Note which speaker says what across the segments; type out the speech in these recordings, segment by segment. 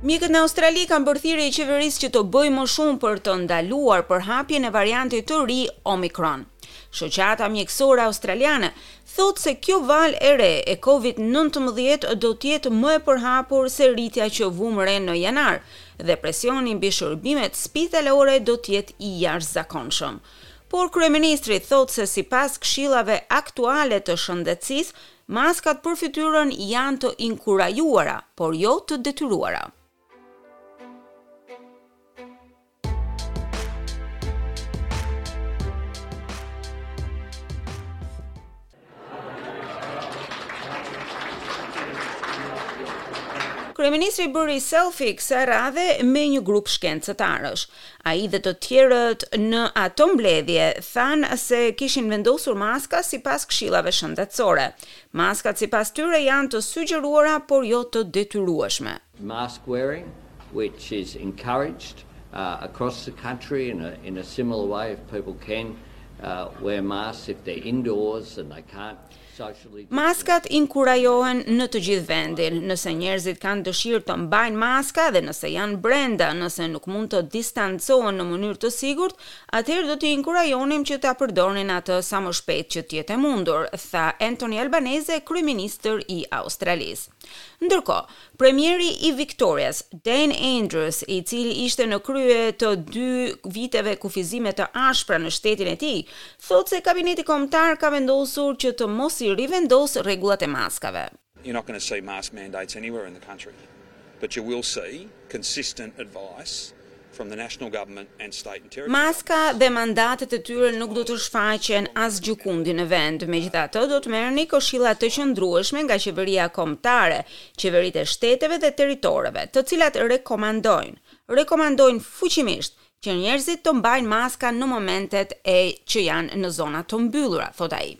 Speaker 1: Mjekët në Australi kanë bërë thirrje qeverisë që të bëjë më shumë për të ndaluar përhapjen e variantit të ri Omicron. Shoqata mjekësore australiane thotë se kjo valë e re e COVID-19 do të jetë më e përhapur se rritja që vumë re në janar, dhe presioni mbi shërbimet spitalore do të jetë i jashtëzakonshëm. Por kryeministri thotë se sipas këshillave aktuale të shëndetësisë, maskat për fytyrën janë të inkurajuara, por jo të detyruara. Kryeministri bëri selfie kësaj radhe me një grup shkencëtarësh. Ai dhe të tjerët në atë mbledhje thanë se kishin vendosur maska sipas këshillave shëndetësore. Maskat sipas tyre janë të sugjeruara por jo të detyrueshme.
Speaker 2: Mask wearing which is encouraged across the country in a in a similar way if people can wear masks if they're indoors and they can't
Speaker 1: Maskat inkurajohen në të gjithë vendin. Nëse njerëzit kanë dëshirë të mbajnë maska dhe nëse janë brenda, nëse nuk mund të distancohen në mënyrë të sigurt, atëherë do t'i inkurajonim që ta përdornin atë sa më shpejt që të jetë e mundur, tha Anthony Albanese, kryeministër i Australisë. Ndërkohë, Premieri i Victorias, Dan Andrews, i cili ishte në krye të dy viteve kufizime të ashpra në shtetin e tij, thotë se Kabineti Kombëtar ka vendosur që të mos i rivendosë rregullat e maskave.
Speaker 3: You're not gonna see mask mandates anywhere in the country, but you will see consistent advice.
Speaker 1: Maska dhe mandatet e tyre nuk do të shfaqen asgjëkundi në vend, megjithatë do të merrni këshilla të qëndrueshme nga qeveria kombëtare, qeveritë e shteteve dhe territoreve, të cilat rekomandojnë, rekomandojnë fuqimisht, që njerëzit të mbajnë maska në momentet që janë në zona të mbyllura, thotë ai.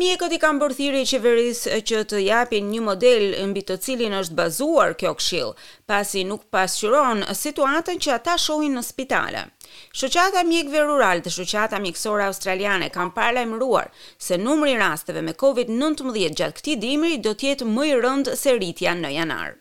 Speaker 1: Mjekët i kanë bërë thirrje qeverisë që të japin një model mbi të cilin është bazuar kjo këshillë, pasi nuk pasqyron situatën që ata shohin në spitale. Shoqata e Mjekëve Ruralë dhe Shoqata Mjekësore Australiane kanë paralajmëruar se numri i rasteve me Covid nëntëmbëdhjetë gjatë këtij dimri do të jetë më i rëndë se rritja në janar.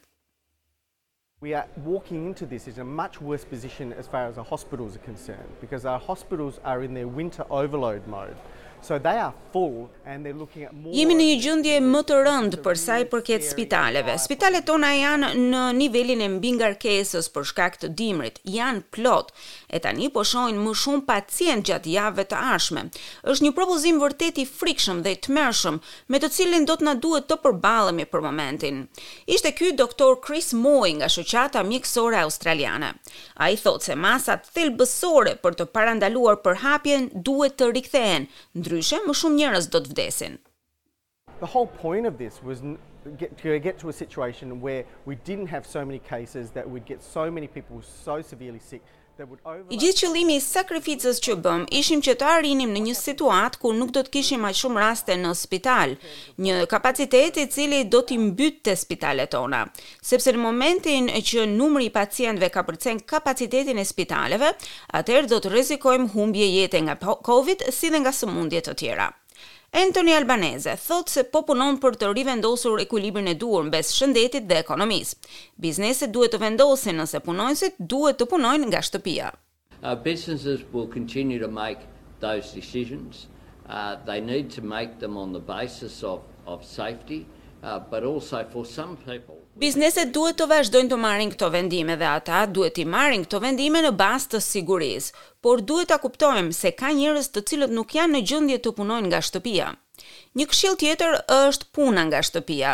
Speaker 4: We are walking into this in a much worse position as far as our hospitals are concerned because our hospitals are in their winter overload mode. So they are full.
Speaker 1: Jemi në një gjendje më të rëndë për sa i përket spitaleve. Spitalet tona janë në nivelin e mbingarkesës për shkak të dimrit, janë plot e tani po shohin më shumë pacientë gjatë javëve të ardhshme. Është një propozim vërtet i frikshëm dhe i tmerrshëm me të cilin do të na duhet të përballemi për momentin. Ishte ky doktor Chris Moy nga Shoqata Mjekësore Australiane. Ai thotë se masat thelbësore për të parandaluar përhapjen duhet të rikthehen Ndryshe, më shumë njerëz do të vdesin.
Speaker 4: The whole point of this was to get to a situation where we didn't have so many cases that we'd get so many people so severely sick that would over
Speaker 1: I gjithë qëllimi i sakrificës që bëmë ishim që të arrinim në një situatë ku nuk do të kishim aq shumë raste në spital, një kapacitet i cili do t'i mbytte spitalet tona. Sepse në momentin që numri i pacientëve kapërcen kapacitetin e spitaleve, atëherë do të rrezikojmë humbje jete nga Covid si dhe nga sëmundje të tjera. Anthony Albanese thotë se po punon për të rivendosur ekuilibrin e duhur mes shëndetit dhe ekonomisë. Bizneset duhet të vendosin nëse punonjësit duhet të punojnë nga shtëpia.
Speaker 2: Uh businesses will continue to make those decisions. They need to make them on the basis of safety, but also for some people.
Speaker 1: Bizneset duhet të vazhdojnë të marrin këto vendime dhe ata duhet t'i marrin këto vendime në bazë të sigurisë. Por duhet ta kuptojmë se ka njerëz të cilët nuk janë në gjendje të punojnë nga shtëpia. Një këshillë tjetër është puna nga shtëpia,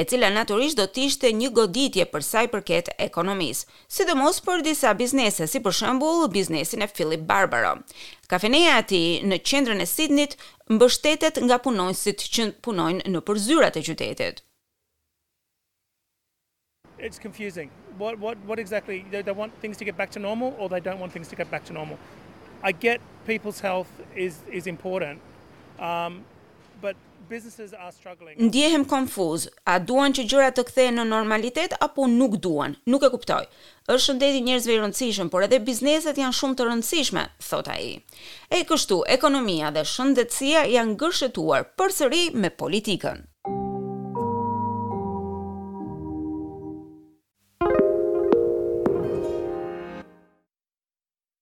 Speaker 1: e cila natyrisht do të ishte një goditje për sa i përket ekonomisë, sidomos për disa biznese, si për shembull biznesin e Philip Barbaro. Kafeneja e tij në qendrën e Sidnit mbështetet nga punonjësit që punojnë nëpër zyrat e qytetit.
Speaker 5: It's confusing. What what what exactly they they want things to get back to normal or they don't want things to get back to normal. I get people's health is is important. Um but businesses are struggling.
Speaker 1: Ndjehem konfuz. A duan që gjërat të kthehen në normalitet apo nuk duan? Nuk e kuptoj. Është shëndeti i njerëzve i rëndësishëm, por edhe bizneset janë shumë të rëndësishme, thotë ai. E kështu, ekonomia dhe shëndetësia janë gërshetuar përsëri me politikën.